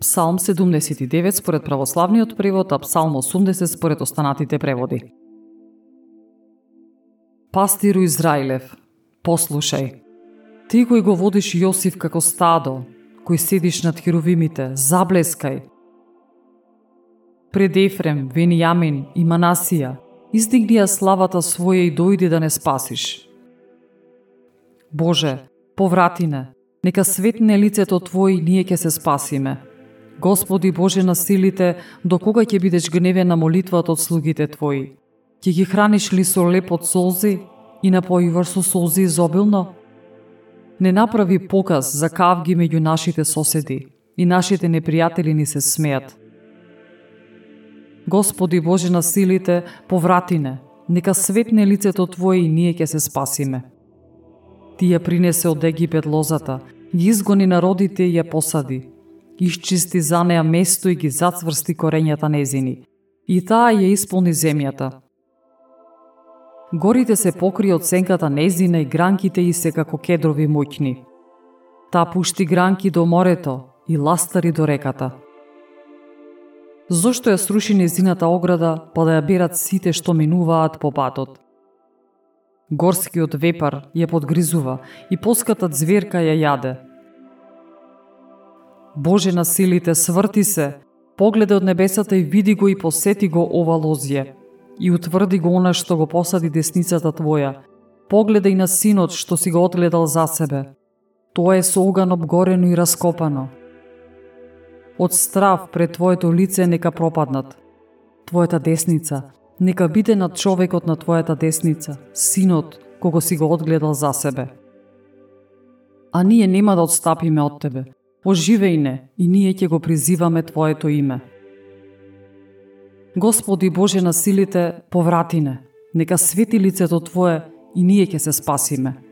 Псалм 79 според православниот превод, а Псалм 80 според останатите преводи. Пастиру Израилев, послушај. Ти кој го водиш Јосиф како стадо, кој седиш над херовимите, заблескај. Пред Ефрем, Венијамин и Манасија, издигни ја славата своја и дојди да не спасиш. Боже, поврати не, нека светне лицето Твој ние ќе се спасиме. Господи Боже на силите, до кога ќе бидеш гневен на молитвата од слугите Твои? Ќе ги храниш ли со леп од солзи и напоиваш со солзи изобилно? Не направи показ за кавги меѓу нашите соседи и нашите непријатели ни се смеат. Господи Боже на силите, поврати не, нека светне лицето Твое и ние ќе се спасиме. Ти ја принесе од Египет лозата, ги изгони народите и ја посади, Исчисти за неа место и ги зацврсти корењата незини. И таа ја исполни земјата. Горите се покри од сенката незина и гранките и се како кедрови моќни. Та пушти гранки до морето и ластари до реката. Зошто ја сруши незината ограда, па да ја берат сите што минуваат по патот? Горскиот вепар ја подгризува и поската зверка ја јаде – Боже на силите, сврти се, погледа од небесата и види го и посети го ова лозје. И утврди го она што го посади десницата Твоја. Погледај на синот што си го одгледал за себе. Тоа е со оган обгорено и раскопано. Од страв пред Твоето лице нека пропаднат. Твојата десница, нека биде над човекот на Твојата десница, синот, кого си го одгледал за себе. А ние нема да отстапиме од Тебе, оживеј не и ние ќе го призиваме Твоето име. Господи Боже на силите, поврати не, нека свети лицето Твое и ние ќе се спасиме.